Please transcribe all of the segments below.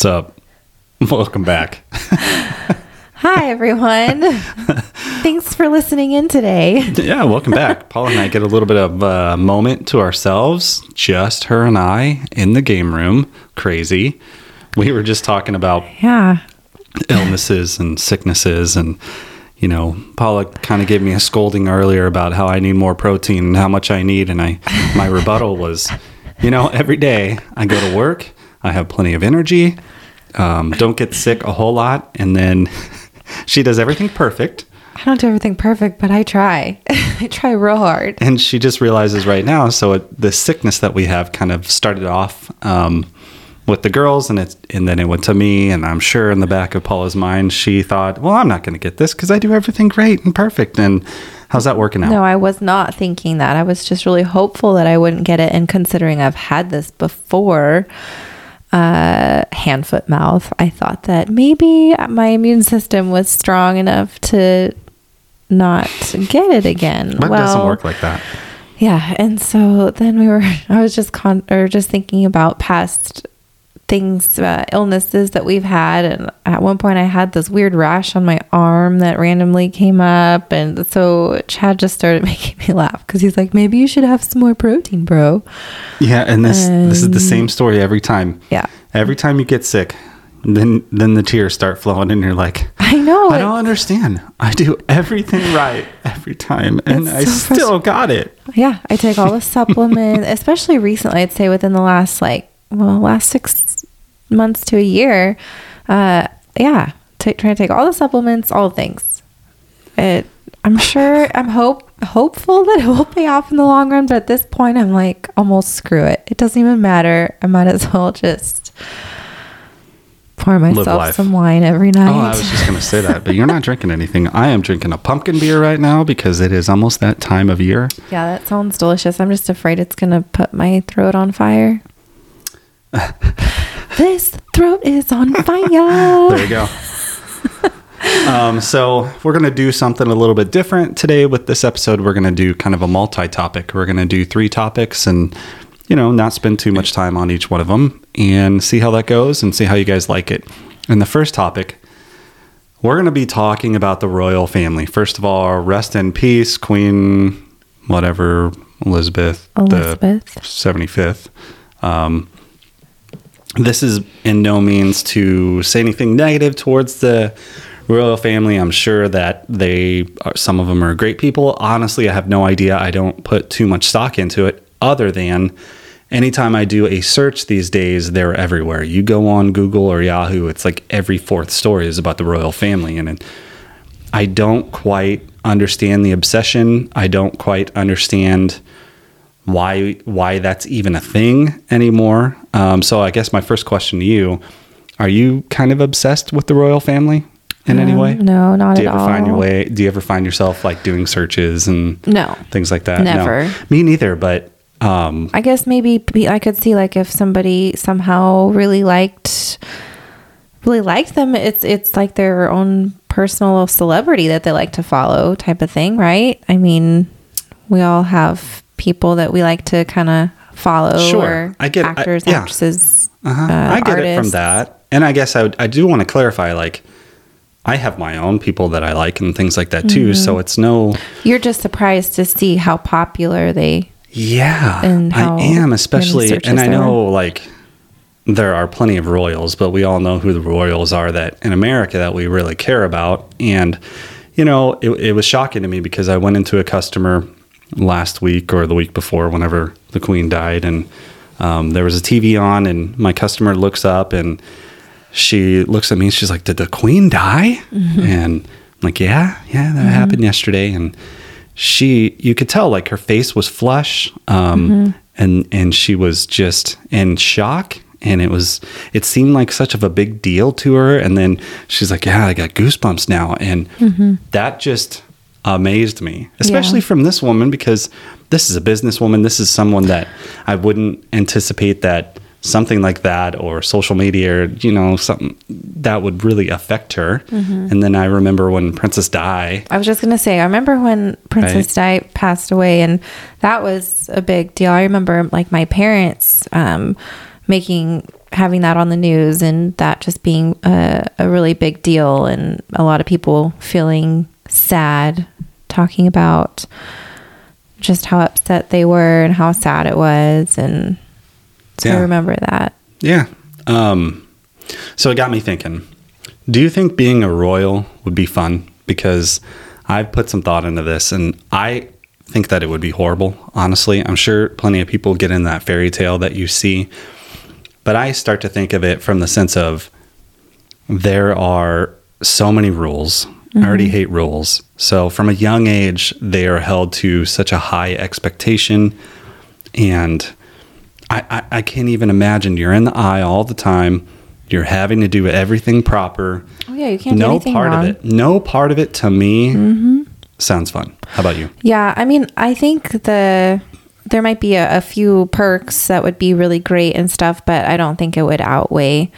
What's up? Welcome back. Hi, everyone. Thanks for listening in today. yeah, welcome back. Paul and I get a little bit of a moment to ourselves, just her and I in the game room. Crazy. We were just talking about Yeah. illnesses and sicknesses and you know paula kind of gave me a scolding earlier about how i need more protein and how much i need and i my rebuttal was you know every day i go to work i have plenty of energy um, don't get sick a whole lot and then she does everything perfect I don't do everything perfect, but I try. I try real hard. and she just realizes right now so it, the sickness that we have kind of started off um, with the girls and it and then it went to me and i'm sure in the back of paula's mind she thought well i'm not going to get this because i do everything great and perfect and how's that working out No, I was not thinking that. I was just really hopeful that I wouldn't get it. And considering I've had this before, uh, hand, foot, mouth, I thought that maybe my immune system was strong enough to not get it again. but it doesn't work like that Yeah, and so then we were. I was just con or just thinking about past things, uh, illnesses that we've had, and at one point I had this weird rash on my arm that randomly came up, and so Chad just started making me laugh because he's like, "Maybe you should have some more protein, bro." yeah and this this is the same story every time Yeah, every time you get sick then then the tears start flowing and you're like I know. I don't understand. I do everything right every time, and It's I still got it. Yeah, I take all the supplements, especially recently. I'd say within the last like well, last six months to a year. Uh, yeah, ta trying to take all the supplements, all the things. It. I'm sure. I'm hope hopeful that it will pay off in the long run. But at this point, I'm like almost screw it. It doesn't even matter. I might as well just pour myself some wine every night. Oh, I was just going to say that, but you're not drinking anything. I am drinking a pumpkin beer right now because it is almost that time of year. yeah, that sounds delicious. I'm just afraid it's gonna put my throat on fire. this throat is on fire. There you go. um, so we're going to do something a little bit different today with this episode. We're going to do kind of a multi-topic. We're going to do three topics and you know not spend too much time on each one of them and see how that goes and see how you guys like it. And the first topic. We're going to be talking about the royal family. First of all, rest in peace, Queen, whatever, Elizabeth, Elizabeth. the 75th. Um, this is in no means to say anything negative towards the royal family. I'm sure that they are, some of them are great people. Honestly, I have no idea. I don't put too much stock into it other than anytime I do a search these days, they're everywhere. You go on Google or Yahoo, it's like every fourth story is about the royal family and I don't quite understand the obsession. I don't quite understand why why that's even a thing anymore. Um, so I guess my first question to you: Are you kind of obsessed with the royal family in any Um, way? No, not Do you at ever all. find your way? Do you ever find yourself like doing searches and No. things like that? No. Never. Me neither. But um, I guess maybe I could see like if somebody somehow really liked really liked them, it's it's like their own personal celebrity that they like to follow type of thing, right? I mean, we all have people that we like to kind of follow Sure. or I get- I- actors, yeah. actresses. uh-huh. uh, I get it from that, and I guess I would, I do want to clarify like. I have my own people that I like and things like that too. So Mm-hmm. it's no, You're just surprised to see how popular they Yeah, and I am, especially, and I know like there are plenty of royals, but we all know who the royals are that in America that we really care about. And you know, it, it was shocking to me because I went into a customer last week or the week before, whenever the Queen died, and um, there was a TV on, and my customer looks up and she looks at me and she's like, "Did the Queen die?" And I'm like, "Yeah, yeah, that happened yesterday." And she, you could tell, like her face was flush, um, and and she was just in shock. And it was, it seemed like such of a big deal to her. And then she's like, "Yeah, I got goosebumps now," and that just amazed me, especially from this woman because this is a businesswoman. This is someone that I wouldn't anticipate that something like that or social media or you know something that would really affect her. And then I remember when Princess Di. I was just gonna say, I remember when Princess Di passed away, and that was a big deal. I remember like my parents um, making having that on the news and that just being a, a really big deal and a lot of people feeling sad talking about just how upset they were and how sad it was and so I remember that. Yeah. Um, so it got me thinking. Do you think being a royal would be fun? Because I've put some thought into this, and I think that it would be horrible. Honestly, I'm sure plenty of people get in that fairy tale that you see, but I start to think of it from the sense of there are so many rules. I already hate rules. So from a young age, they are held to such a high expectation, and I, I, I can't even imagine you're in the eye all the time. You're having to do everything proper. Oh yeah, you can't do no anything part wrong. Mm-hmm. of it. No part of it to me sounds fun. How about you? Yeah, I mean, I think the there might be a, a few perks that would be really great and stuff, but I don't think it would outweigh.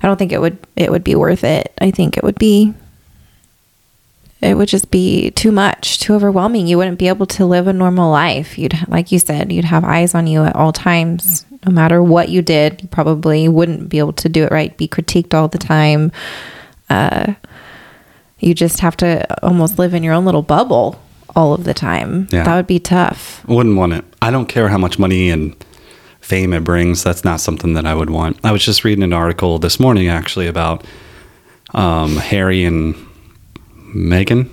I don't think it would it would be worth it. I think it would be it would just be too much, too overwhelming. You wouldn't be able to live a normal life. You'd like you said, you'd have eyes on you at all times. No matter what you did, you probably wouldn't be able to do it right, be critiqued all the time. Uh you just have to almost live in your own little bubble all of the time. Yeah. That would be tough. Wouldn't want it. I don't care how much money and fame it brings. That's not something that I would want. I was just reading an article this morning actually about um, Harry and Meghan.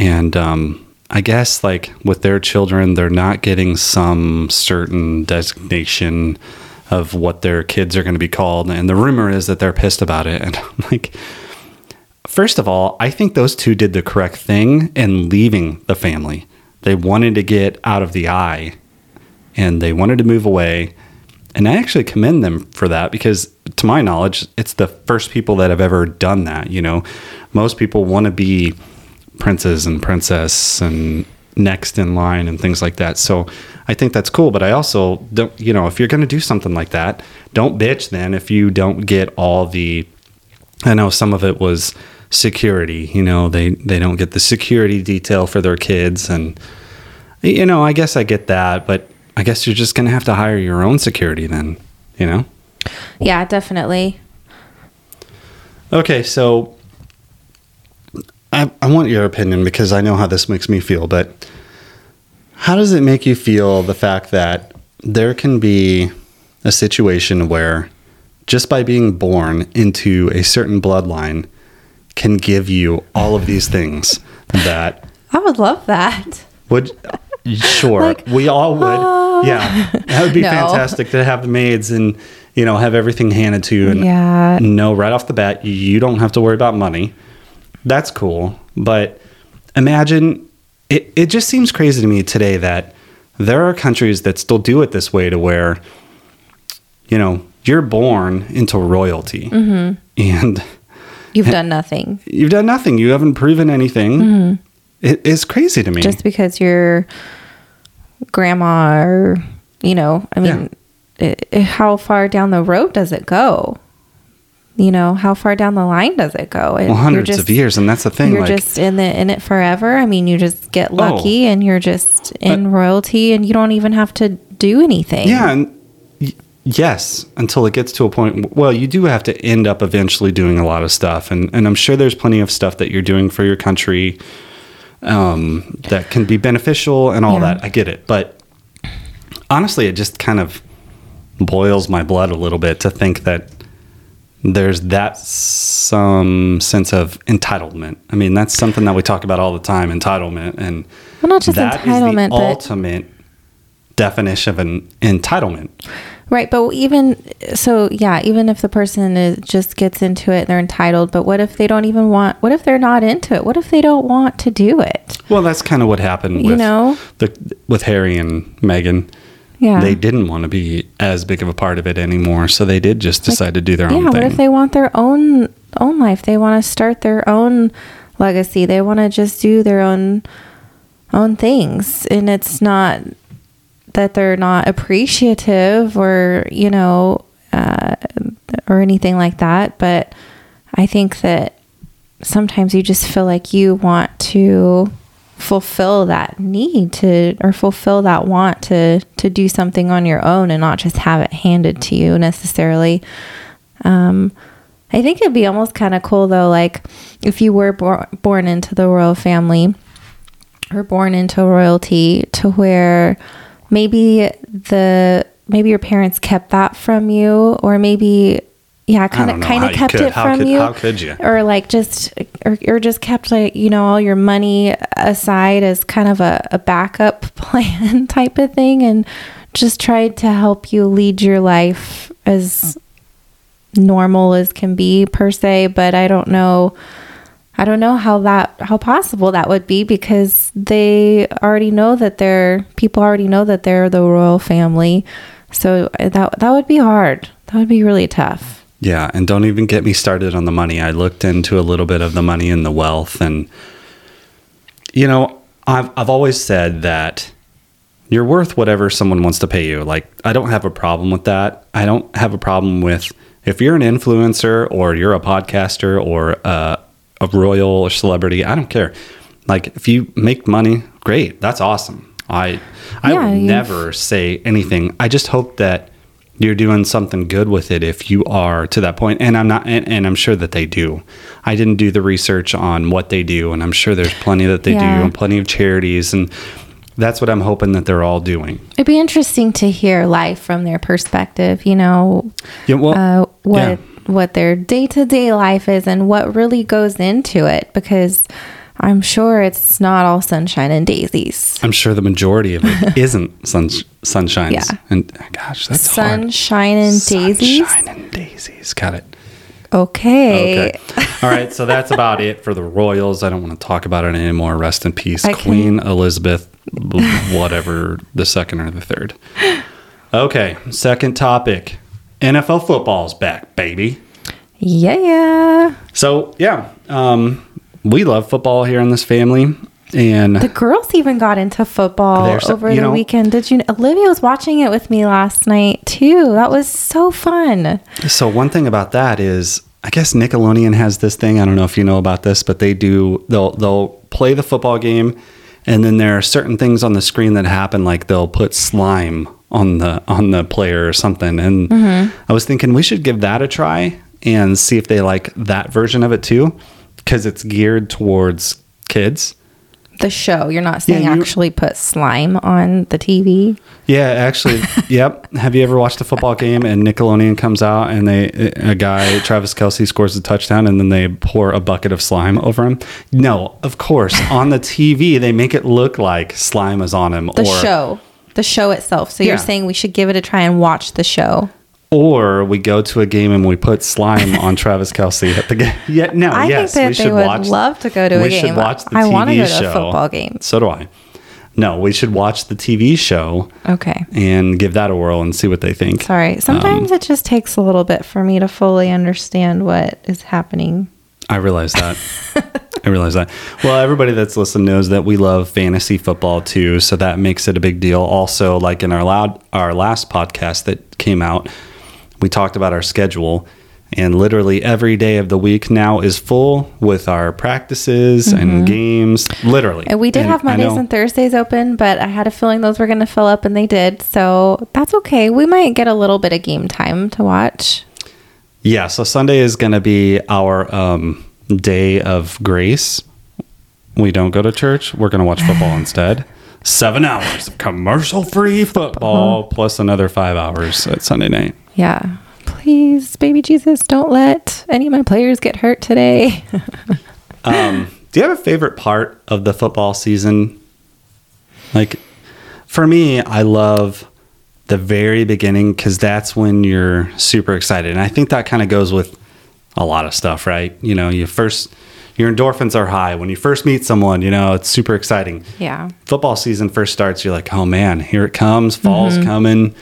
And um, I guess like with their children, they're not getting some certain designation of what their kids are going to be called. And the rumor is that they're pissed about it. And I'm like, First of all, I think those two did the correct thing in leaving the family. They wanted to get out of the eye and they wanted to move away. And I actually commend them for that because, to my knowledge, it's the first people that have ever done that. You know, most people want to be princes and princess and next in line and things like that. So I think that's cool. But I also don't, you know, if you're going to do something like that, don't bitch then if you don't get all the I know some of it was security. You know, they they don't get the security detail for their kids, and you know, I guess I get that, but I guess you're just gonna have to hire your own security then. You know. Yeah, definitely. Okay, so I I want your opinion because I know how this makes me feel, but how does it make you feel the fact that there can be a situation where just by being born into a certain bloodline can give you all of these things that I would love that. would sure Like, we all would oh, yeah that would be No. fantastic to have the maids and you know have everything handed to you and Yeah. know right off the bat you don't have to worry about money that's cool but imagine it, it just seems crazy to me today that there are countries that still do it this way to where you know you're born into royalty Mm-hmm. and You've done nothing. you've done nothing you haven't proven anything It- it's crazy to me Mm-hmm. Just because your grandma or, you know, I mean, i i how far down the road does it go? You know, how far down the line does it go? It- well, hundreds just- of years and that's the thing You're like Oh. just in the in it forever. I mean, you just get oh. lucky and you're just in royalty and you don't even have to do anything. Yeah, and y- yes, until it gets to a point. Well, you do have to end up eventually doing a lot of stuff, and and I'm sure there's plenty of stuff that you're doing for your country um, that can be beneficial and all Yeah. that. I get it, but honestly, it just kind of boils my blood a little bit to think that there's that some sense of entitlement. I mean, that's something that we talk about all the time, entitlement, and Well, not just that is entitlement, the but- ultimate definition of an entitlement. Right, but even so, yeah, even if the person is just gets into it, they're entitled. But what if they don't even want? What if they're not into it? What if they don't want to do it? Well, that's kind of what happened With You know? the with Harry and Meghan. Yeah, They didn't want to be as big of a part of it anymore, so they did just decide to do their own. yeah. own What if they want their own own life? They want to start their own legacy. They want to just do their own own things, and it's not that they're not appreciative or you know uh, or anything like that. But I think that sometimes you just feel like you want to fulfill that need to or fulfill that want to to do something on your own and not just have it handed to you necessarily um i think it'd be almost kind of cool though like if you were bor- born into the royal family or born into royalty to where maybe the maybe your parents kept that from you or maybe yeah kind of kind of kept could. it from could- you how could you? or like just or, or just kept like you know all your money aside as kind of a, a backup plan type of thing and just tried to help you lead your life as mm. normal as can be per se but i don't know i don't know how that how possible that would be because they already know that they're people already know that they're the royal family so that that would be hard that would be really tough Yeah, and don't even get me started on the money. I looked into a little bit of the money and the wealth and you know, I've I've always said that you're worth whatever someone wants to pay you. Like I don't have a problem with that. I don't have a problem with if you're an influencer or you're a podcaster or a, a royal or celebrity, I don't care. Like if you make money, great. That's awesome. I I Yeah, would never say anything. I just hope that you're doing something good with it if you are to that point and i'm not and, and i'm sure that they do i didn't do the research on what they do and i'm sure there's plenty that they Yeah. do and plenty of charities and that's what i'm hoping that they're all doing It'd be interesting to hear life from their perspective, you know, yeah well uh, what yeah. What their day to day life is and what really goes into it because I'm sure it's not all sunshine and daisies. i'm sure the majority of it isn't sun, sunshines Yeah. and gosh that's hard Sunshine and daisies. sunshine and daisies got it Okay. Okay. All right. So that's about it for the Royals. I don't want to talk about it anymore. Rest in peace, I can- Queen Elizabeth, whatever the second or the third. Okay. Second topic NFL football's back, baby. Yeah, yeah. So, yeah, um, we love football here in this family. And The girls even got into football over the know- weekend. Did you? Olivia was watching it with me last night too. That was so fun. So one thing about that is, I guess Nickelodeon has this thing. I don't know if you know about this, but they do. They'll they'll play the football game, and then there are certain things on the screen that happen, like they'll put slime on the on the player or something. And mm-hmm. I was thinking we should give that a try and see if they like that version of it too, because it's geared towards kids. The show. You're not saying you- actually put slime on the TV. Yeah, actually, yep. Have you ever watched a football game and Nickelodeon comes out and they a guy Travis Kelce scores a touchdown and then they pour a bucket of slime over him? No, of course. on the TV, they make it look like slime is on him, The or show. The show itself. So Yeah. you're saying we should give it a try and watch the show. or we go to a game and we put slime on Travis Kelce at the game. Yeah, no, I yes, think we that they should would watch. love to go to a we game. should watch the I TV wanna go to a show. football game. So do I. No, we should watch the TV show Okay. and give that a whirl and see what they think. Sorry. Um, Sometimes it just takes a little bit for me to fully understand what is happening. I realize that. I realize that. Well, everybody that's listened knows that we love fantasy football too, so that makes it a big deal. Also, like in our loud our last podcast that came out, we talked about our schedule, and literally every day of the week now is full with our practices and games. Literally, And we did have Mondays and Thursdays open, but I had a feeling those were going to fill up and they did. So that's okay. We might get a little bit of game time to watch. Yeah, so Sunday is going to be our um, day of grace. We don't go to church. We're going to watch football instead. Seven hours of commercial free football plus another five hours at Sunday night. Yeah. Please, baby Jesus, don't let any of my players get hurt today. Um, do you have a favorite part of the football season? Like, for me, I love the very beginning because that's when you're super excited. And I think that kind of goes with a lot of stuff, right? You know, you first, your endorphins are high. When you first meet someone, you know, it's super exciting. yeah. Football season first starts, you're like, oh man, here it comes. Fall's coming.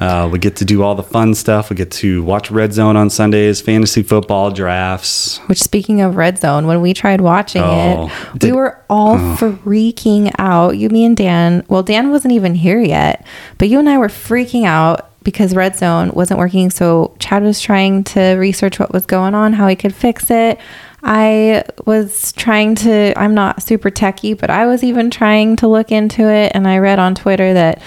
Uh, we get to do all the fun stuff. We get to watch Red Zone on Sundays, fantasy football drafts. Which, speaking of Red Zone, when we tried watching Oh, it, we were all freaking out. You, me, and Dan. Well, Dan wasn't even here yet, but you and I were freaking out because Red Zone wasn't working. So Chad was trying to research what was going on, how he could fix it. I was trying to, I'm not super techy, but I was even trying to look into it. And I read on Twitter that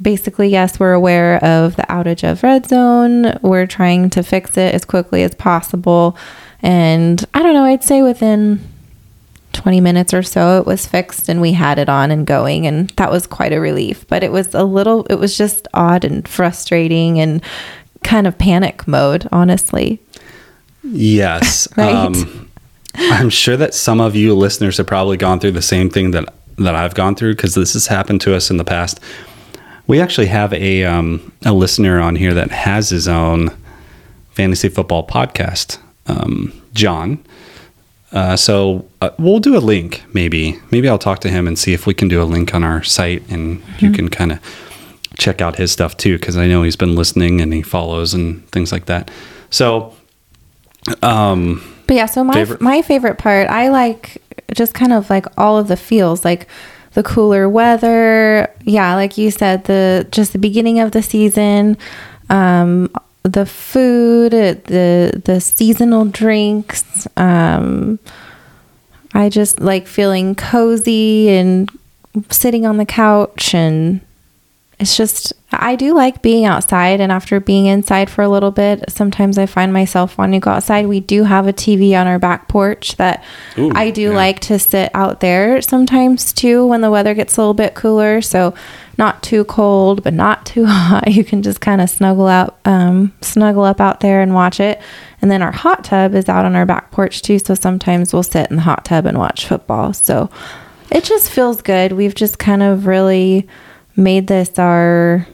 basically, yes, we're aware of the outage of Red Zone. We're trying to fix it as quickly as possible. And I don't know, I'd say within 20 minutes or so it was fixed and we had it on and going and that was quite a relief but it was a little it was just odd and frustrating and kind of panic mode honestly Yes. Right. Um, I'm sure that some of you listeners have probably gone through the same thing that that I've gone through because this has happened to us in the past. We actually have a um, a listener on here that has his own fantasy football podcast, um, John. Uh, so uh, we'll do a link, maybe. Maybe I'll talk to him and see if we can do a link on our site, and you can kind of check out his stuff too, because I know he's been listening and he follows and things like that. So, um, But yeah, so my Favorite- my favorite part, I like just kind of like all of the feels, like the cooler weather. Yeah, like you said, the just the beginning of the season, um, the food, the the seasonal drinks. Um, I just like feeling cozy and sitting on the couch and it's just I do like being outside and after being inside for a little bit, sometimes I find myself wanting to go outside. We do have a TV on our back porch that Ooh, I do yeah. like to sit out there sometimes too when the weather gets a little bit cooler. So not too cold, but not too hot. You can just kind of snuggle out, um, snuggle up out there and watch it. And then our hot tub is out on our back porch too. So sometimes we'll sit in the hot tub and watch football. So it just feels good. We've just kind of really made this our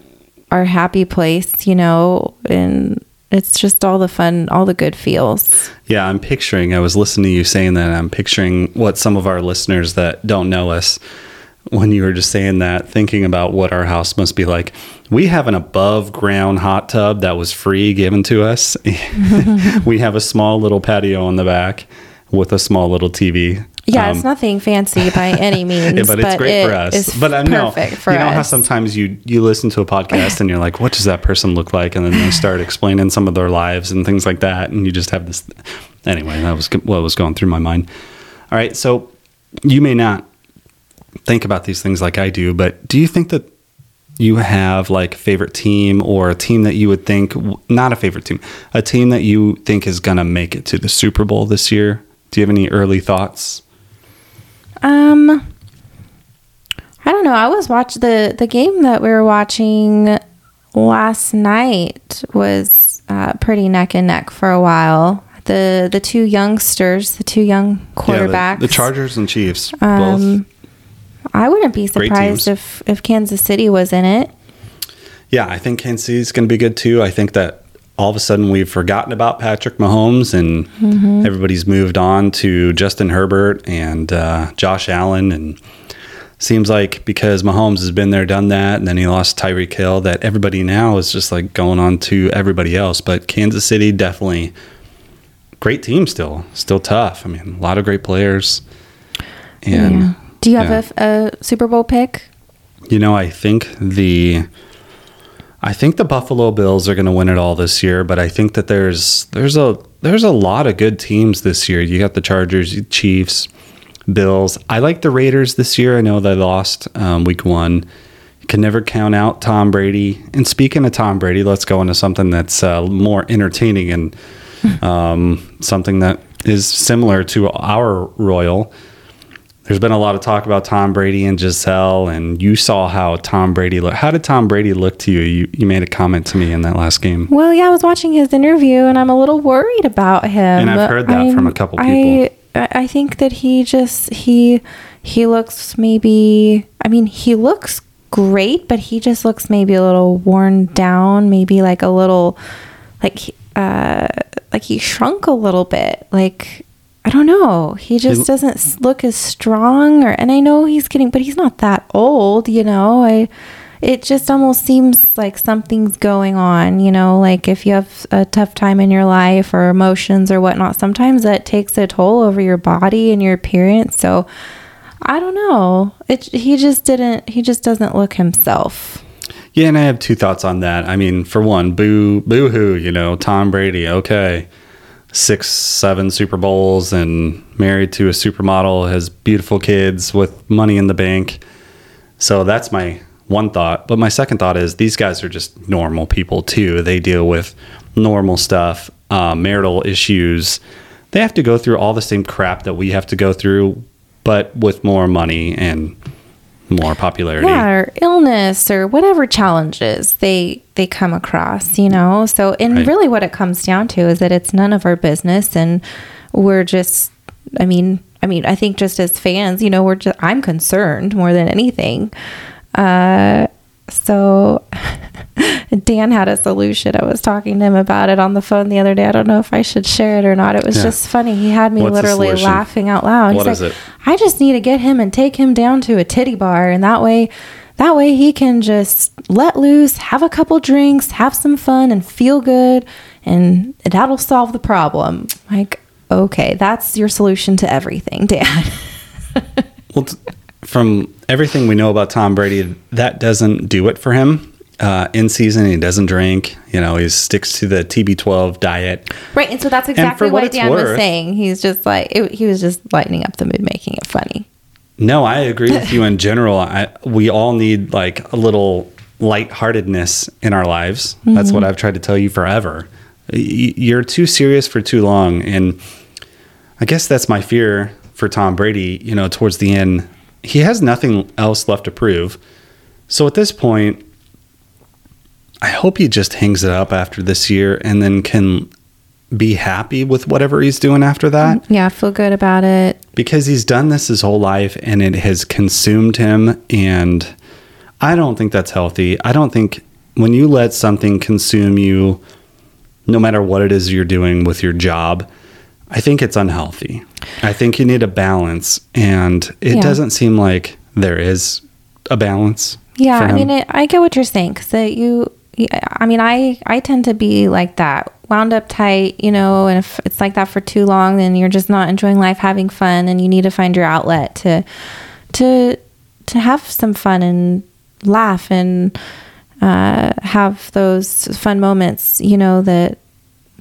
our happy place, you know, and it's just all the fun, all the good feels. Yeah, I'm picturing. I was listening to you saying that. I'm picturing what some of our listeners that don't know us, when you were just saying that, thinking about what our house must be like. We have an above ground hot tub that was free given to us. we have a small little patio on the back with a small little TV. Yeah, Um, it's nothing fancy by any means, yeah, but it's great it for us. But I know, you know how sometimes you you listen to a podcast and you're like, "What does that person look like?" And then they start explaining some of their lives and things like that, and you just have this. Anyway, that was what was going through my mind. All right, so you may not think about these things like I do, but do you think that you have like a favorite team or a team that you would think not a favorite team, a team that you think is going to make it to the Super Bowl this year? Do you have any early thoughts? Um, I don't know. I was watch the the game that we were watching last night was uh, pretty neck and neck for a while. The the two youngsters, the two young quarterbacks. Yeah, the, the Chargers and Chiefs Um, both. I wouldn't be surprised if if Kansas City was in it. Yeah, I think Kansas City's going to be good too. I think that all of a sudden we've forgotten about Patrick Mahomes and Mm-hmm. everybody's moved on to Justin Herbert and uh, Josh Allen. And seems like because Mahomes has been there, done that, and then he lost Tyreek Hill, that everybody now is just like going on to everybody else. But Kansas City definitely great team still, still tough. I mean, a lot of great players. And yeah. Do you have yeah. a, a Super Bowl pick? You know, I think the I think the Buffalo Bills are going to win it all this year, but I think that there's there's a there's a lot of good teams this year. You got the Chargers, Chiefs, Bills. I like the Raiders this year. I know they lost um, week one. Can never count out Tom Brady. And speaking of Tom Brady, let's go into something that's uh, more entertaining and um, something that is similar to our Royal. There's been a lot of talk about Tom Brady and Gisele, and you saw how Tom Brady looked. How did Tom Brady look to you? You you made a comment to me in that last game. Well, yeah, I was watching his interview and I'm a little worried about him. And I've heard that from a couple people. I, I think that he just he he looks maybe I mean, he looks great, but he just looks maybe a little worn down, maybe like a little like uh like he shrunk a little bit. Like I don't know. He just doesn't look as strong or and I know he's getting but he's not that old, you know. I it just almost seems like something's going on, you know, like if you have a tough time in your life or emotions or whatnot, sometimes that takes a toll over your body and your appearance. So I don't know. It he just didn't he just doesn't look himself. Yeah, and I have two thoughts on that. I mean, for one, boo boo hoo, you know, Tom Brady, okay. Six, seven Super Bowls and married to a supermodel, has beautiful kids with money in the bank. So that's my one thought. But my second thought is these guys are just normal people too. They deal with normal stuff, uh, marital issues. They have to go through all the same crap that we have to go through, but with more money and more popularity. Yeah, or illness or whatever challenges they they come across, you know. So and Right. really what it comes down to is that it's none of our business and we're just I mean, I mean, I think just as fans, you know, we're just I'm concerned more than anything. Uh so Dan had a solution. I was talking to him about it on the phone the other day. I don't know if I should share it or not. It was Yeah. just funny. He had me What's literally laughing out loud. What He's is like, it? I just need to get him and take him down to a titty bar and that way that way he can just let loose, have a couple drinks, have some fun and feel good and that'll solve the problem. Like, okay, that's your solution to everything, Dad. Well, t- from everything we know about Tom Brady, that doesn't do it for him. Uh, in season, he doesn't drink. You know, he sticks to the TB12 diet. right, and so that's exactly what what, Dan was worth- saying. He's just like it, he was just lightening up the mood, making it funny. No, I agree with you in general. I, we all need like a little lightheartedness in our lives. That's what I've tried to tell you forever. Y- You're too serious for too long. And I guess that's my fear for Tom Brady. You know, towards the end, he has nothing else left to prove. So at this point, I hope he just hangs it up after this year and then can be happy with whatever he's doing after that mm, Yeah, feel good about it. because he's done this his whole life and it has consumed him and i don't think that's healthy i don't think when you let something consume you no matter what it is you're doing with your job i think it's unhealthy i think you need a balance and it Yeah. doesn't seem like there is a balance Yeah, I mean, it, I get what you're saying because you, yeah, I mean, I I tend to be like that, wound up tight, you know. And if it's like that for too long, then you're just not enjoying life, having fun, and you need to find your outlet to to to have some fun and laugh and uh, have those fun moments, you know that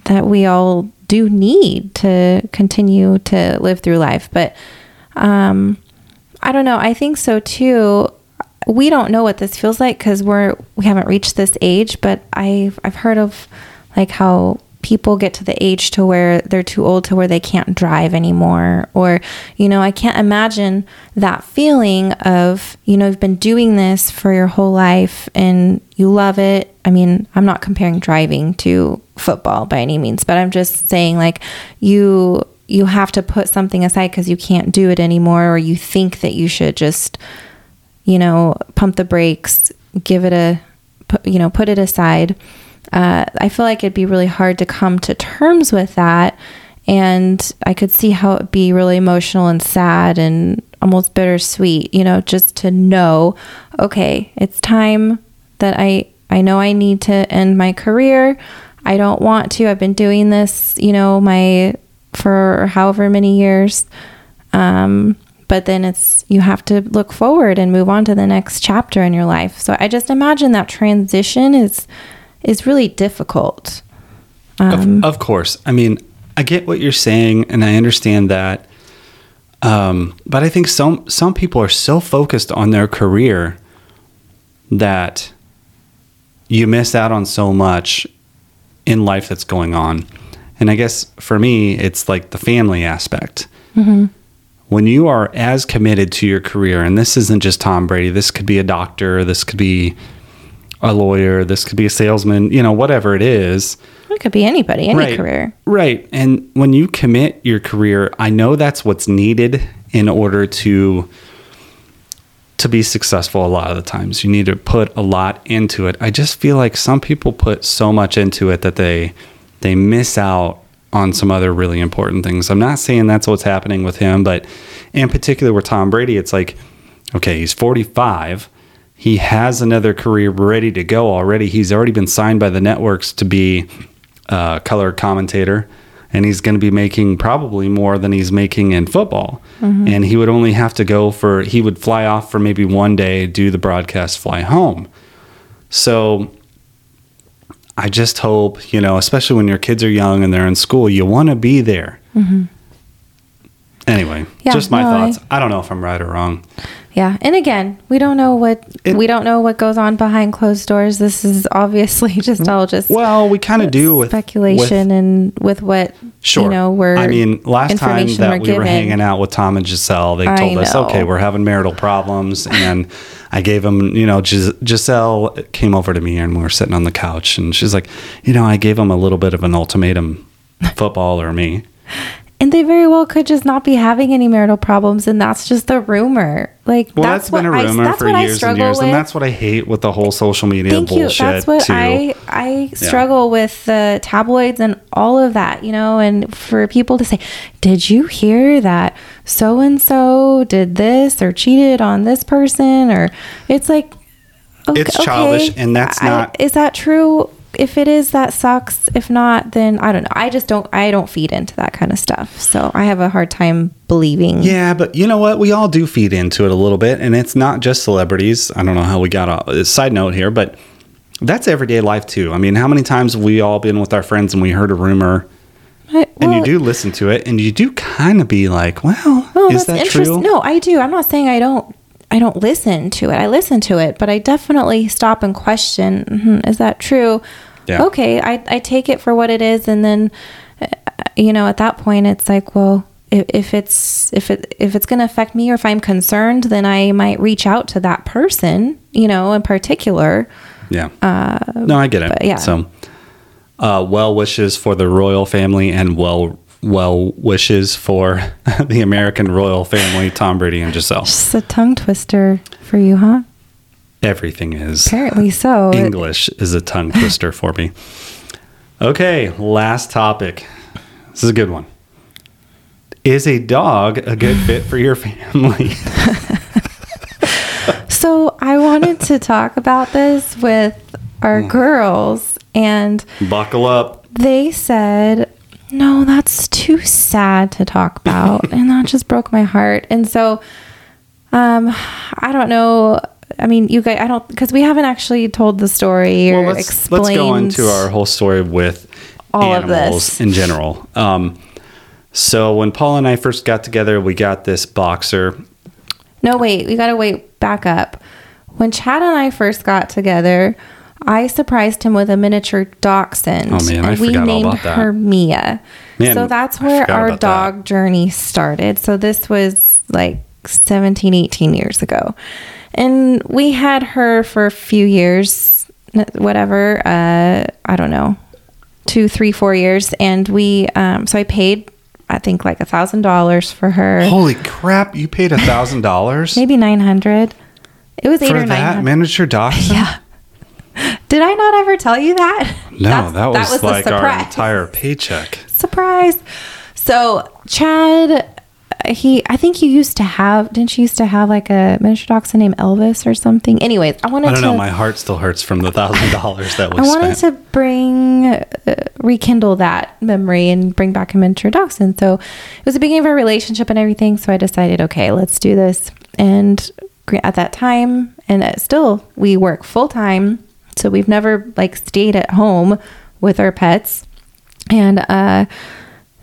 that we all do need to continue to live through life. But um, I don't know. I think so too. We don't know what this feels like because we're we haven't reached this age. But I've I've heard of like how people get to the age to where they're too old to where they can't drive anymore or you know i can't imagine that feeling of you know you've been doing this for your whole life and you love it i mean i'm not comparing driving to football by any means but i'm just saying like you you have to put something aside because you can't do it anymore or you think that you should just you know pump the brakes give it a you know put it aside. Uh, i feel like it'd be really hard to come to terms with that and i could see how it'd be really emotional and sad and almost bittersweet you know just to know okay it's time that i i know i need to end my career. I don't want to. I've been doing this you know my for however many years. Um, but then it's you have to look forward and move on to the next chapter in your life so i just imagine that transition is is really difficult Of, of course. I mean, I get what you're saying, and I understand that. Um, but I think some some people are so focused on their career that you miss out on so much in life that's going on. And I guess for me, it's like the family aspect. When you are as committed to your career, and this isn't just Tom Brady, this could be a doctor, this could be a lawyer, this could be a salesman, you know, whatever it is. it could be anybody any right. career Right. And when you commit your career, I know that's what's needed in order to to be successful a lot of the times. You need to put a lot into it. I just feel like some people put so much into it that they they miss out on some other really important things. I'm not saying that's what's happening with him, but in particular with Tom Brady, it's like okay, he's 45. He has another career ready to go already. He's already been signed by the networks to be a color commentator, and he's going to be making probably more than he's making in football. Mm-hmm. And he would only have to go for, he would fly off for maybe one day, do the broadcast, fly home. So I just hope, you know, especially when your kids are young and they're in school, you want to be there. Anyway, Mm-hmm. Yeah, just my no, I- thoughts. I, don't know if I'm right or wrong. Yeah. And again, we don't know what It- we don't know what goes on behind closed doors. This is obviously just all just Well, we kind of do with speculation with- and with what Sure. you know we're I mean, last time that we're we were given. hanging out with Tom and Gisele, they told us, okay, we're having marital problems. And I gave him, you know, Gis- Gisele came over to me and we were sitting on the couch and she's like, you know, I gave him a little bit of an ultimatum football or me. And they very well could just not be having any marital problems, and that's just the rumor. Like Well, that's, that's been a what I- rumor that's for years and struggle years. with. And that's what I hate with the whole social media Thank you. That's what too. I I struggle with the tabloids and all of that, you know, and for people to say, "Did you hear that so and so did this or cheated on this person?" or it's like okay, It's childish, and that's I- not- Is that true? If it is, that sucks. If not, then I don't know. I just don't. I don't feed into that kind of stuff, so I have a hard time believing. Yeah, but you know what? We all do feed into it a little bit, and it's not just celebrities. I don't know how we got a, a uh, side note here, but that's everyday life too. I mean, how many times have we all been with our friends and we heard a rumor, I- and you do listen to it, and you do kind of be like, "Well, Oh, is that's that interesting. true?" No, I do. I'm not saying I don't. I don't listen to it. I listen to it, but I definitely stop and question: "Mhm, Is that true? Yeah. Okay, I, I take it for what it is, and then, uh, you know, at that point, it's like, well, if, if it's if it if it's going to affect me, or if I'm concerned, then I might reach out to that person, you know, in particular. Yeah. no, I get it. Uh, yeah. So, uh, well wishes for the royal family and well well wishes for the American royal family, Tom Brady and Gisele. Just a tongue twister for you, huh? Everything is. Apparently so. English is a tongue twister for me. Okay, last topic. This is a good one. Is a dog a good fit for your family? So I wanted to talk about this with our mm. girls, and Buckle up. they said, "No, that's too sad to talk about," and that just broke my heart. And so, um, I don't know. I mean, you guys, I don't because we haven't actually told the story or Well, let's, explained. let's go into our whole story with All of this. in general. Um, so when Paul and I first got together, we got this boxer. No, wait, we gotta wait back up. When Chad and I first got together, I surprised him with a miniature dachshund. Oh, man, I and we forgot all named about that. her Mia. Man, so that's where our dog journey started. So this was like 17, 18 years ago. And we had her for a few years, whatever, uh, I don't know, two, three, four years. And we, um, so I paid, I think like a thousand dollars for her. Holy crap! You paid a thousand dollars maybe 900 it was eight for or that miniature dachshund. yeah did i not ever tell you that No, That's- that was, the like our entire paycheck. surprise so chad he i think you used to have didn't you used to have like a miniature dachshund named elvis or something anyways i wanted to I don't to know. My heart still hurts from the thousand dollars that we I wanted spent. to bring, uh, rekindle that memory and bring back a miniature dachshund. So it was the beginning of our relationship and everything. So I decided, okay, let's do this. And at that time, and uh, still, we work full time. So we've never like stayed at home with our pets. And uh,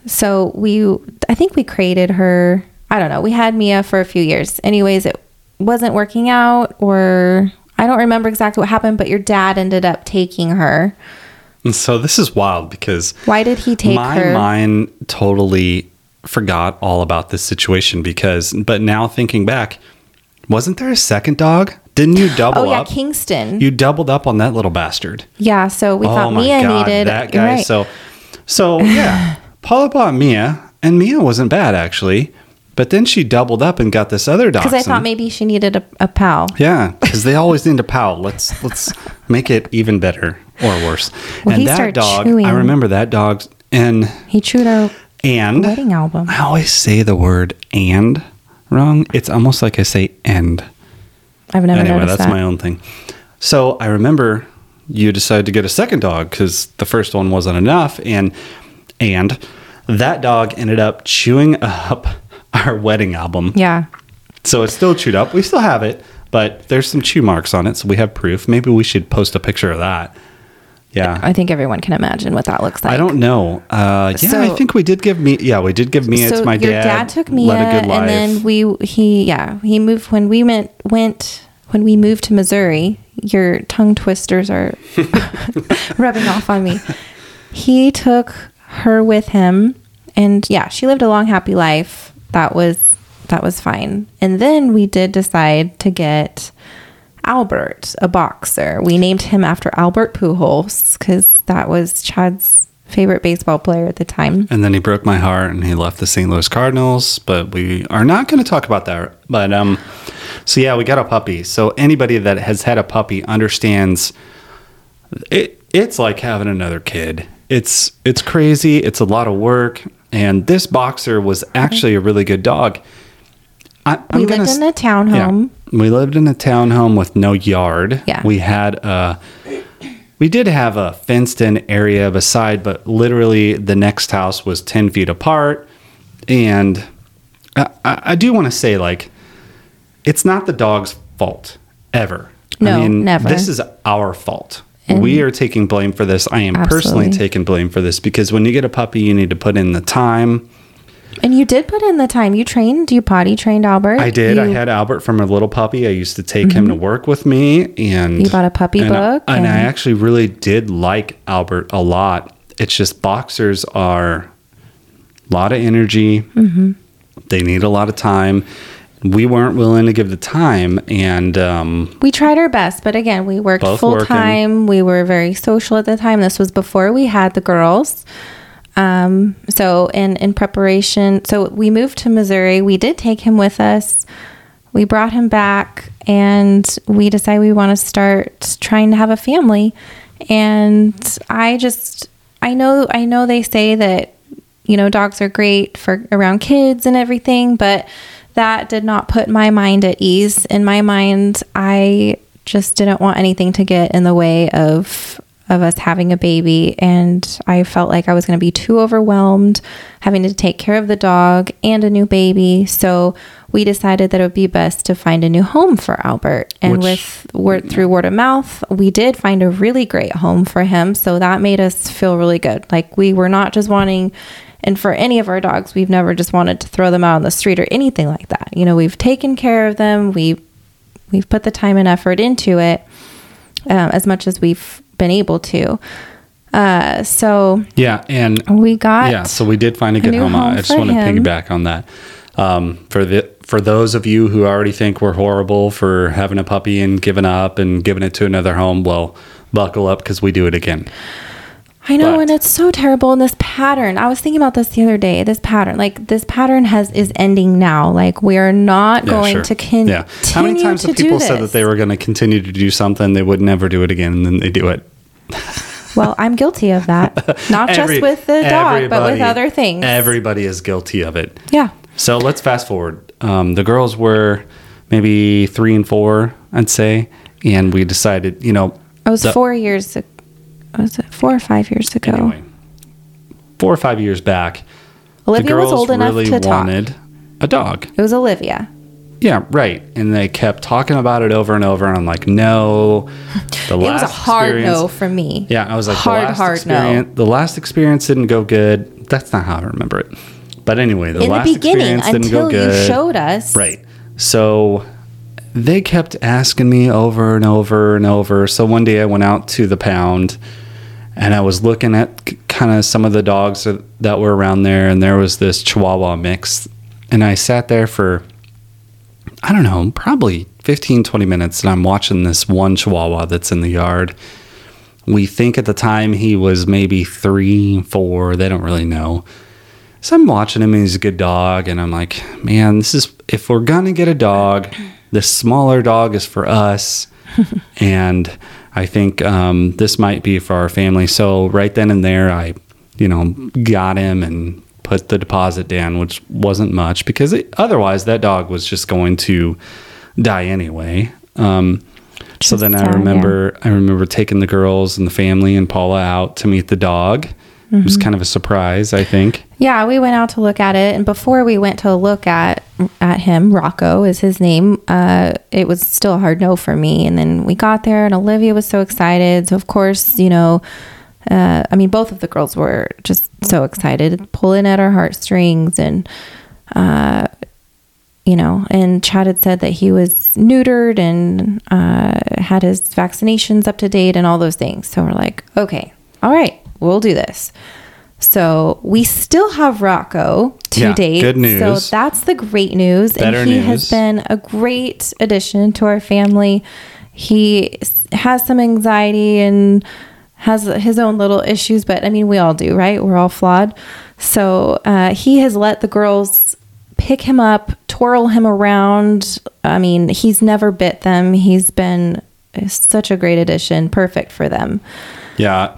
so we, I think we created her. I don't know. We had Mia for a few years. Anyways, it wasn't working out, or I don't remember exactly what happened, but your dad ended up taking her. And so this is wild because Why did he take my her? mind totally forgot all about this situation because but now thinking back wasn't there a second dog didn't you double oh yeah, up Kingston. you doubled up on that little bastard yeah, so we oh thought Mia needed that guy right. so so yeah paula bought mia and mia wasn't bad actually but then she doubled up and got this other dog because I thought maybe she needed a, a pal. yeah, because they always need a pal. Let's let's make it even better or worse. Well, and he that dog, chewing. I remember that dog, and He chewed our and wedding album. I always say the word and wrong. It's almost like I say end. I've never anyway, noticed that's that. my own thing. So I remember you decided to get a second dog because the first one wasn't enough, and and that dog ended up chewing up our wedding album. yeah. So it's still chewed up. We still have it, but there's some chew marks on it, so we have proof. Maybe we should post a picture of that. Yeah. I think everyone can imagine what that looks like. I don't know. Uh, yeah, I think we did give me. Yeah, we did give Mia to my your dad. dad, took Mia, a good life. and then we he yeah he moved when we went went when we moved to Missouri. Your tongue twisters are rubbing off on me. He took her with him, and yeah, she lived a long, happy life. That was that was fine. And then we did decide to get Albert, a boxer. We named him after Albert Pujols because that was Chad's favorite baseball player at the time. And then he broke my heart and he left the St. Louis Cardinals, but we are not going to talk about that. But um so yeah, we got a puppy. So anybody that has had a puppy understands it it's like having another kid. It's it's crazy, it's a lot of work, and this boxer was actually a really good dog. I, we lived s- in a townhome. Yeah. We lived in a townhome with no yard. Yeah. We had a we did have a fenced in area beside, but literally the next house was 10 feet apart. And I, I I do want to say, like, it's not the dog's fault ever. No, never. This is our fault. And- we are taking blame for this. I am personally taking blame for this because when you get a puppy, you need to put in the time. And you did put in the time. You trained, you potty trained Albert. I did. I had Albert from a little puppy. I used to take him to work with me, and Mm-hmm. You bought a puppy and I- book and, I actually really did like Albert a lot. It's just boxers are a lot of energy. Mm-hmm. They need a lot of time. We weren't willing to give the time, and um, We tried our best, but again, we worked full working. time. We were very social at the time. This was before we had the girls. Um, so in in preparation, so we moved to Missouri. We did take him with us. We brought him back, and we decided we want to start trying to have a family. And I just, I know, I know they say that you know dogs are great for around kids and everything, but that did not put my mind at ease. In my mind, I just didn't want anything to get in the way of of us having a baby and I felt like I was going to be too overwhelmed having to take care of the dog and a new baby. So we decided that it would be best to find a new home for Albert. And Which- with word through word of mouth, we did find a really great home for him. So that made us feel really good. Like we were not just wanting and for any of our dogs, we've never just wanted to throw them out on the street or anything like that. You know, we've taken care of them. We we've put the time and effort into it um, as much as we've been able to. Uh, so yeah, and we got yeah, so we did find a good home. home I just want to piggyback on that. Um, for the for those of you who already think we're horrible for having a puppy and giving up and giving it to another home, well, buckle up because we do it again. I know, But- and it's so terrible And this pattern. I was thinking about this the other day. This pattern, like this pattern, has is ending now. Like we are not Yeah, going sure. to continue. Yeah. How many times have people said that they were going to continue to do something, they would never do it again, and then they do it? Well, I'm guilty of that. Not Every- just with the dog, but with other things. Everybody is guilty of it. yeah. So let's fast forward. Um, the girls were maybe three and four, I'd say, and we decided, you know, I was the- four years. ag- Was it four or five years ago? anyway, four or five years back, Olivia the was old enough really to talk. a dog. It was Olivia. Yeah, right. And they kept talking about it over and over, and I'm like, no. The It was a hard no from me. Yeah, I was like, hard, the hard no. The last experience didn't go good. That's not how I remember it. But anyway, the In the last beginning, experience didn't go until you showed us. Right. So they kept asking me over and over and over. So one day I went out to the pound and I was looking at kind of some of the dogs that- were around there, and there was this Chihuahua mix. And I sat there for, I don't know, probably 15, 20 minutes, and I'm watching this one Chihuahua that's in the yard. We think at the time he was maybe three, four, they don't really know. So I'm watching him and he's a good dog, and I'm like, man, this is if we're gonna get a dog, the smaller dog is for us. and I think um, this might be for our family. So right then and there, I, you know, got him and put the deposit down, which wasn't much because it, otherwise that dog was just going to die anyway. Um, so then I remember I remember taking the girls and the family and Paula out to meet the dog, It was kind of a surprise, I think. Yeah, we went out to look at it, and before we went to look at at him, Rocco is his name. Uh, it was still a hard no for me, and then we got there, and Olivia was so excited. So of course, you know, uh, I mean, both of the girls were just so excited, pulling at our heartstrings, and uh, you know, and Chad had said that he was neutered and uh, had his vaccinations up to date and all those things. So we're like, okay, all right, we'll do this. So we still have Rocco to Yeah, date. good news. So that's the great news. Better and he news. has been a great addition to our family. He has some anxiety and has his own little issues, but I mean, we all do, right? We're all flawed. So uh, he has let the girls pick him up, twirl him around. I mean, he's never bit them. He's been such a great addition, perfect for them. Yeah.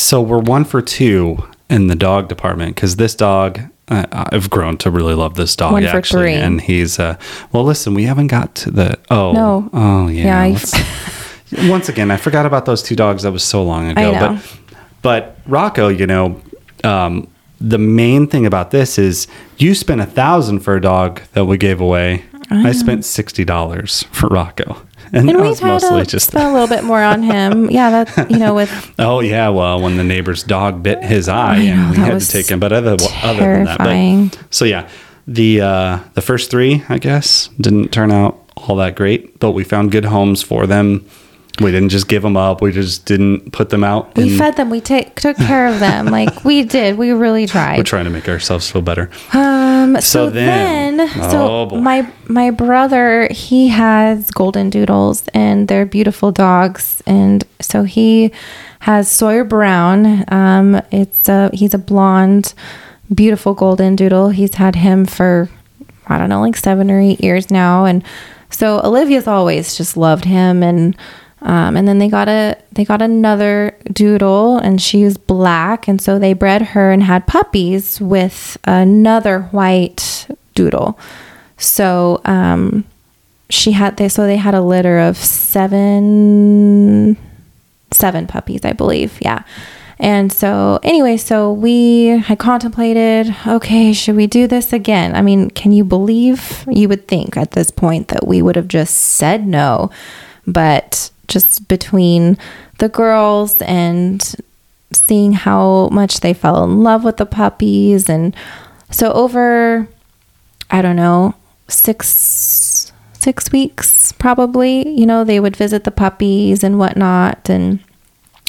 So we're one for two in the dog department because this dog, uh, I've grown to really love this dog One for actually, and he's. Uh, well, listen, we haven't got to the. Oh No. Oh yeah. Yeah, I- once again, I forgot about those two dogs. That was so long ago. But but Rocco, you know, um, the main thing about this is you spent a thousand for a dog that we gave away. I, spent sixty dollars for Rocco, and, And we've had mostly to just a little bit more on him. Yeah, that you know with Oh yeah, well, when the neighbor's dog bit his eye, know, and we had to take him. But other other than that, but, so yeah, the uh, the first three, I guess, didn't turn out all that great, but we found good homes for them. We didn't just give them up. We just didn't put them out. we fed them, we take took care of them. Like we did. We really tried. We're trying to make ourselves feel better. Um so, So then, then- so oh, boy. my my brother, he has golden doodles and they're beautiful dogs and so he has Sawyer Brown. Um it's a he's a blonde beautiful golden doodle. He's had him for I don't know, like 7 or 8 years now and so Olivia's always just loved him and um, and then they got a they got another doodle and she was black. And so they bred her and had puppies with another white doodle. So um, she had they so they had a litter of seven seven puppies i believe. Yeah. And so anyway so we had contemplated okay should we do this again? I mean can you believe? You would think at this point that we would have just said no but just between the girls and seeing how much they fell in love with the puppies. And so over i don't know six six weeks probably you know they would visit the puppies and whatnot. And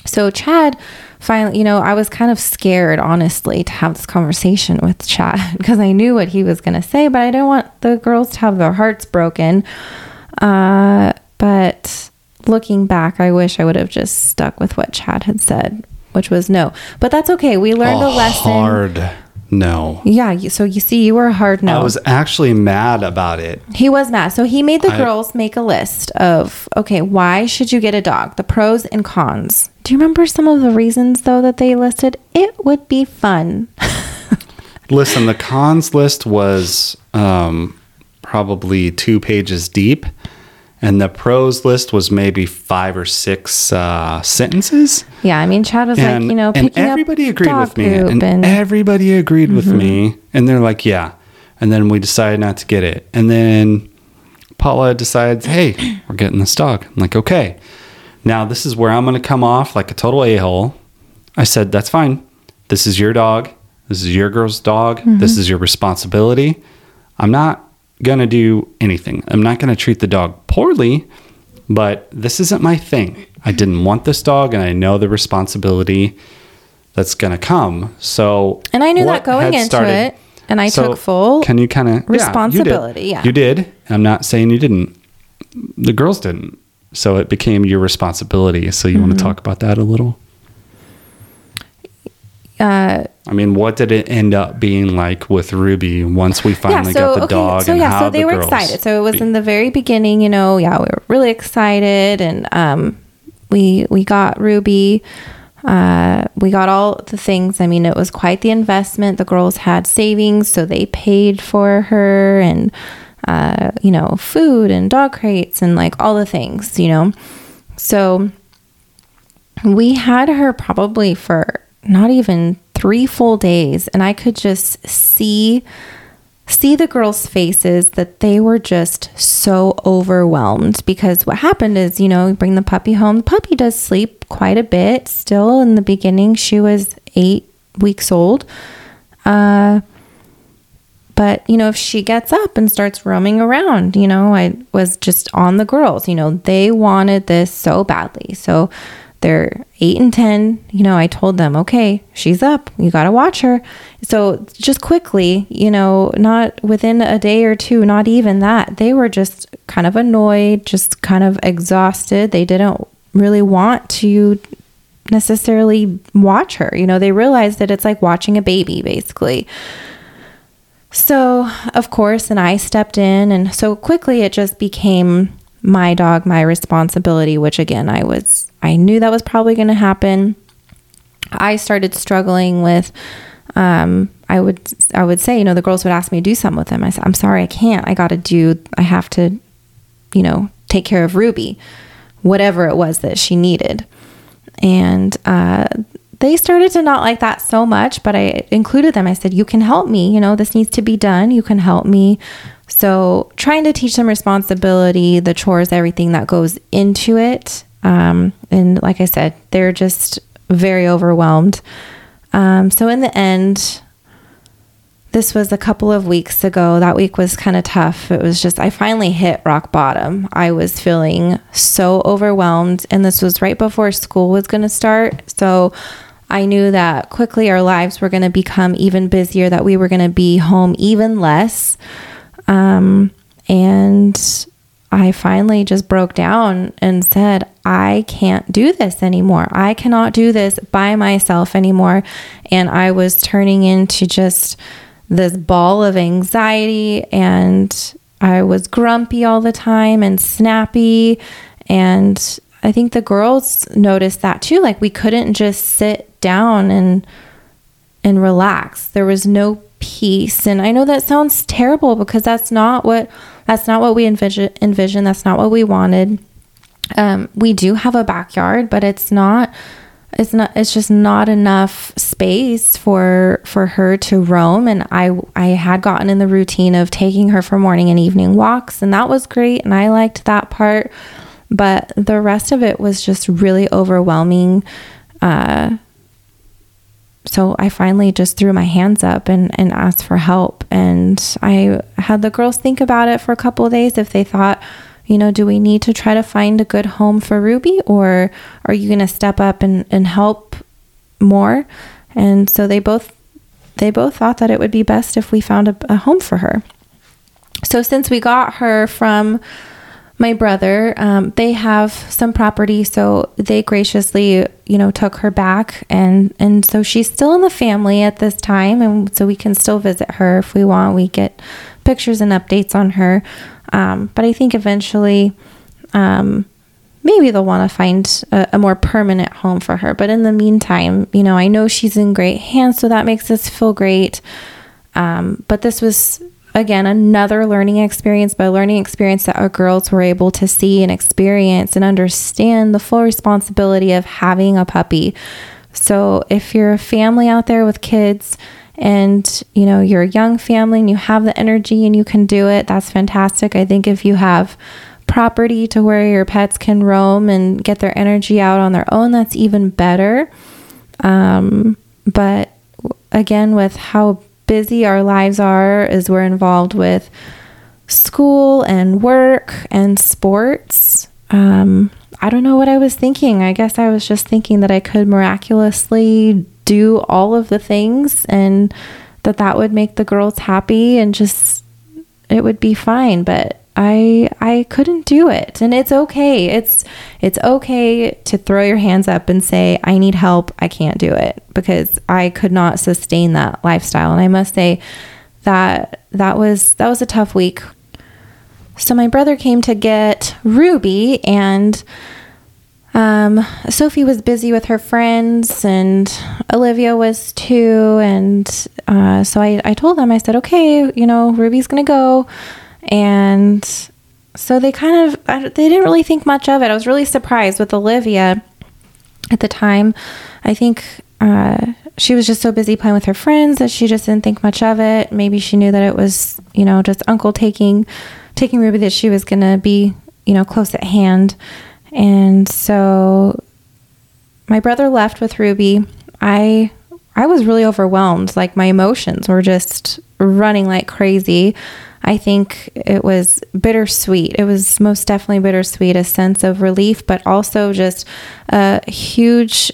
so chad finally you know i was kind of scared honestly to have this conversation with chad because i knew what he was going to say but i didn't want the girls to have their hearts broken. Uh, but looking back i wish i would have just stuck with what chad had said which was no but that's okay we learned a, lesson hard no. yeah so you see you were a hard no I was actually mad about it. he was mad. So he made the I- girls make a list of, okay, why should you get a dog? The pros and cons. Do you remember some of the reasons, though, that they listed? It would be fun. Listen, the cons list was um, probably two pages deep, and the pros list was maybe five or six uh, sentences. yeah, I mean, Chad was And, like, you know, and everybody up agreed dog with me, and, and, everybody agreed with me, and they're like, yeah. And then we decided not to get it, and then Paula decides, hey, we're getting this dog. I'm like, okay. Now this is where I'm going to come off like a total a hole. I said, that's fine. This is your dog. This is your girl's dog. Mm-hmm. This is your responsibility. I'm not going to do anything. I'm not going to treat the dog poorly, but this isn't my thing. I didn't want this dog, and I know the responsibility that's going to come. So, And I knew that going into started- it, and I So, took full Can you kind of responsibility, You yeah. you did. I'm not saying you didn't. The girls didn't. So it became your responsibility. So you want Mm-hmm. to talk about that a little? Uh, I mean, what did it end up being like with Ruby once we finally got the dog? So and yeah, so they the were excited. So it was be- in the very beginning, you know, yeah, we were really excited and um we we got Ruby uh we got all the things. I mean, it was quite the investment. The girls had savings, so they paid for her and uh, you know, food and dog crates and like all the things, you know. So we had her probably for not even three full days, and I could just see see the girls' faces that they were just so overwhelmed because what happened is, you know, bring the puppy home. The puppy does sleep quite a bit still in the beginning. She was eight weeks old. Uh, but, you know, if she gets up and starts roaming around, you know, I was just on the girls. You know, they wanted this so badly. So they're eight and 10. You know, I told them, okay, she's up. You got to watch her. So just quickly, you know, not within a day or two, not even that, they were just kind of annoyed, just kind of exhausted. They didn't really want to necessarily watch her. You know, they realized that it's like watching a baby, basically. So, of course, and I stepped in, and so quickly it just became my dog, my responsibility, which again, I was, I knew that was probably going to happen. I started struggling with, um, I would, I would say, you know, the girls would ask me to do something with them. I said, I'm sorry, I can't. I got to do, I have to, you know, take care of Ruby, whatever it was that she needed. And, uh, they started to not like that so much, but I included them. I said, You can help me. You know, this needs to be done. You can help me so, trying to teach them responsibility, the chores, everything that goes into it. Um, and like I said, they're just very overwhelmed. Um, so, in the end, this was a couple of weeks ago. That week was kind of tough. It was just, I finally hit rock bottom. I was feeling so overwhelmed, and this was right before school was going to start. So, I knew that quickly our lives were going to become even busier, that we were going to be home even less. Um, and I finally just broke down and said, I can't do this anymore. I cannot do this by myself anymore. And I was turning into just this ball of anxiety and I was grumpy all the time and snappy. And I think the girls noticed that too. Like we couldn't just sit down and and relax. There was no peace. And I know that sounds terrible because that's not what that's not what we envision. envision that's not what we wanted. Um, we do have a backyard, but it's not it's not it's just not enough space for for her to roam and I I had gotten in the routine of taking her for morning and evening walks and that was great and I liked that part but the rest of it was just really overwhelming uh so I finally just threw my hands up and, and asked for help. And I had the girls think about it for a couple days if they thought, you know, do we need to try to find a good home for Ruby or are you going to step up and, and help more? And so they both they both thought that it would be best if we found a, a home for her. So since we got her from my brother, um, they have some property, so they graciously, you know, took her back, and and so she's still in the family at this time, and so we can still visit her if we want. We get pictures and updates on her, um, but I think eventually, um, maybe they'll want to find a, a, more permanent home for her. But in the meantime, you know, I know she's in great hands, so that makes us feel great. Um, but this was again another learning experience but a learning experience that our girls were able to see and experience and understand the full responsibility of having a puppy. So if you're a family out there with kids and you know you're a young family and you have the energy and you can do it that's fantastic. I think if you have property to where your pets can roam and get their energy out on their own that's even better. Um, but again with how busy our lives are as we're involved with school and work and sports. Um, I don't know what I was thinking. I guess I was just thinking that I could miraculously do all of the things and that that would make the girls happy and just it would be fine. But I I couldn't do it. And it's okay. It's it's okay to throw your hands up and say I need help. I can't do it because I could not sustain that lifestyle. And I must say that that was that was a tough week. So my brother came to get Ruby and um, Sophie was busy with her friends and Olivia was too. And uh, so I, I told them, I said, okay, you know, Ruby's going to go. And so they kind of they didn't really think much of it. I was really surprised with Olivia at the time. I think uh, she was just so busy playing with her friends that she just didn't think much of it. Maybe she knew that it was, you know, just uncle taking taking Ruby that she was going to be, you know, close at hand. And so my brother left with Ruby. I I was really overwhelmed. Like my emotions were just running like crazy. I think it was bittersweet. It was most definitely bittersweet, a sense of relief, but also just a huge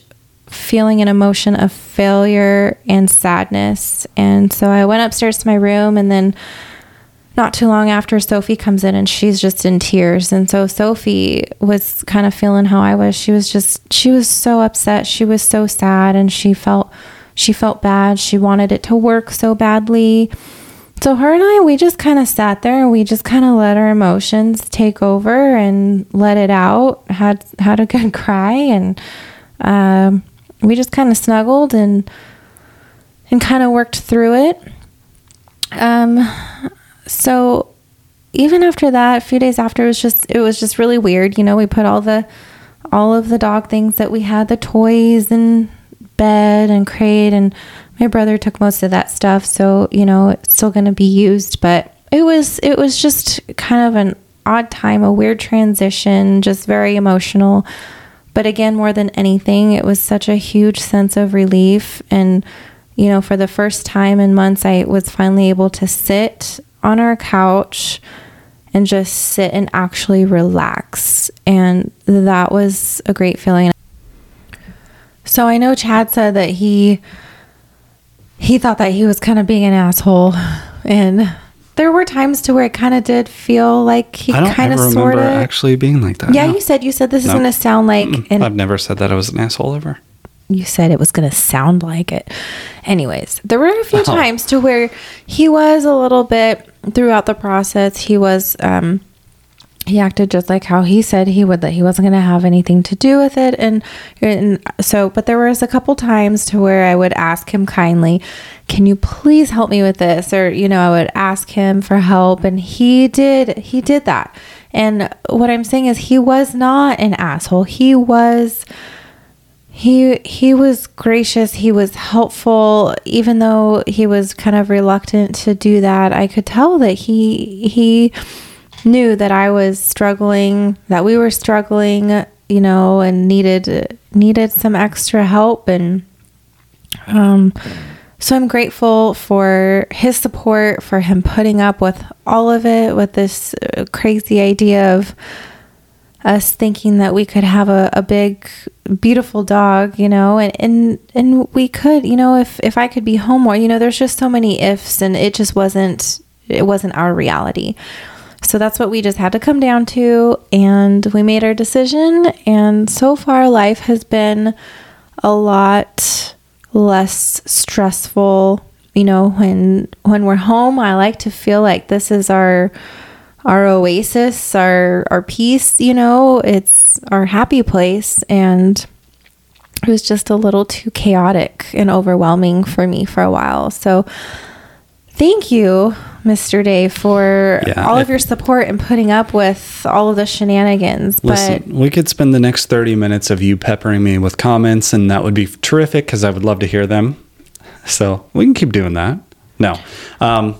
feeling and emotion of failure and sadness. And so I went upstairs to my room and then not too long after Sophie comes in and she's just in tears. And so Sophie was kind of feeling how I was. She was just she was so upset. She was so sad and she felt she felt bad. She wanted it to work so badly. So her and I we just kind of sat there and we just kind of let our emotions take over and let it out. Had had a good cry and um, we just kind of snuggled and and kind of worked through it. Um so even after that, a few days after, it was just it was just really weird. You know, we put all the all of the dog things that we had, the toys and bed and crate, and my brother took most of that stuff. So you know, it's still going to be used, but it was it was just kind of an odd time, a weird transition, just very emotional. But again, more than anything, it was such a huge sense of relief and you know, for the first time in months, I was finally able to sit on our couch and just sit and actually relax. And that was a great feeling. So I know Chad said that he he thought that he was kind of being an asshole and there were times to where it kind of did feel like he I don't kind of sort of actually being like that. Yeah, no. you said you said this is going to sound like and I've never said that I was an asshole ever. you said it was going to sound like it. Anyways, there were a few Oh. times to where he was a little bit throughout the process. He was, um, he acted just like how he said he would, that he wasn't going to have anything to do with it. And, and so, but there was a couple times to where I would ask him kindly, can you please help me with this? Or, you know, I would ask him for help and he did, he did that. And what I'm saying is he was not an asshole. He was, he he was gracious he was helpful even though he was kind of reluctant to do that i could tell that he he knew that i was struggling that we were struggling you know and needed needed some extra help. And um so i'm grateful for his support for him putting up with all of it with this uh, crazy idea of us thinking that we could have a, a big beautiful dog you know and, and and we could you know if if i could be home more. You know there's just so many ifs and it just wasn't it wasn't our reality so that's what we just had to come down to and we made our decision and so far life has been a lot less stressful you know when when we're home i like to feel like this is our our oasis, our our peace, you know, it's our happy place and it was just a little too chaotic and overwhelming for me for a while. So thank you, Mr. Day, for Yeah, all of your support and putting up with all of the shenanigans. Listen, but we could spend the next 30 minutes of you peppering me with comments, and that would be terrific because I would love to hear them. So we can keep doing that. No, um,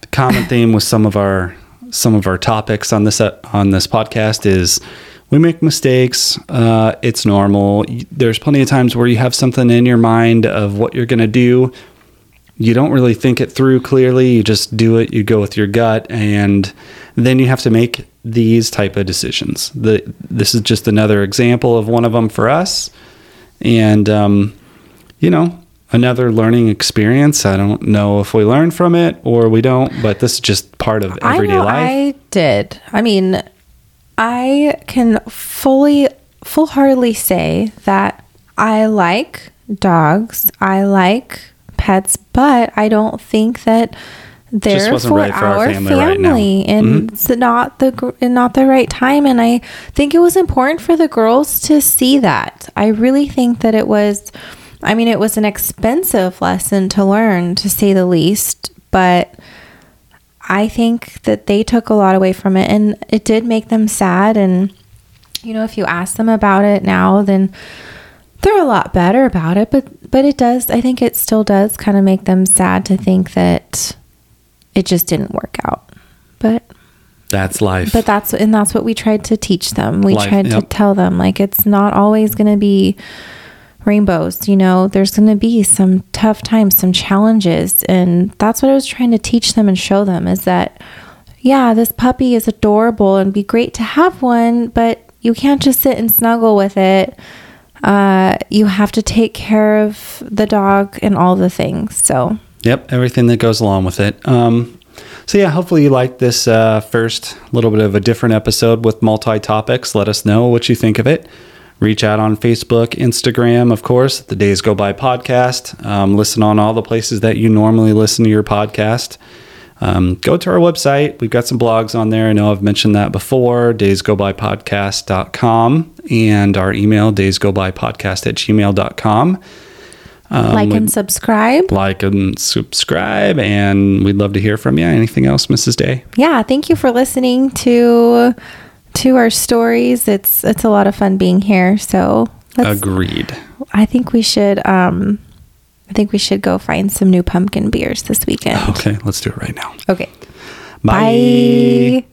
the common theme with some of our some of our topics on this uh, on this podcast is we make mistakes. Uh, it's normal. There's plenty of times where you have something in your mind of what you're going to do. You don't really think it through clearly. You just do it. You go with your gut, and then you have to make these type of decisions. The this is just another example of one of them for us, and um, you know another learning experience. I don't know if we learn from it or we don't, but this is just part of everyday I life. I did. I mean, I can fully, full heartedly say that I like dogs. I like pets, but I don't think that they're for right for our our family right family, and Mhm. it's not the and not the right time. And I think it was important for the girls to see that. I really think that it was. I mean, it was an expensive lesson to learn, to say the least, but I think that they took a lot away from it and it did make them sad. And, you know, if you ask them about it now, then they're a lot better about it. But but it does. I think it still does kind of make them sad to think that it just didn't work out. But That's life. but that's and that's what we tried to teach them. We Life, tried to tell them like it's not always going to be rainbows, you know. There's going to be some tough times, some challenges, and that's what I was trying to teach them and show them is that yeah, this puppy is adorable and be great to have one, but you can't just sit and snuggle with it. Uh, you have to take care of the dog and all the things. So, Yep, everything that goes along with it. Um, so yeah, hopefully you liked this uh, first little bit of a different episode with multi topics. Let us know what you think of it. Reach out on Facebook, Instagram, of course, the Days Go By podcast. Um, listen on all the places that you normally listen to your podcast. Um, go to our website. We've got some blogs on there. I know I've mentioned that before, daysgobypodcast.com, and our email, daysgobypodcast at gmail.com like and subscribe. like and subscribe and we'd love to hear from you anything else mrs day yeah thank you for listening to to our stories it's it's a lot of fun being here so let's, agreed i think we should um i think we should go find some new pumpkin beers this weekend okay let's do it right now okay bye. bye.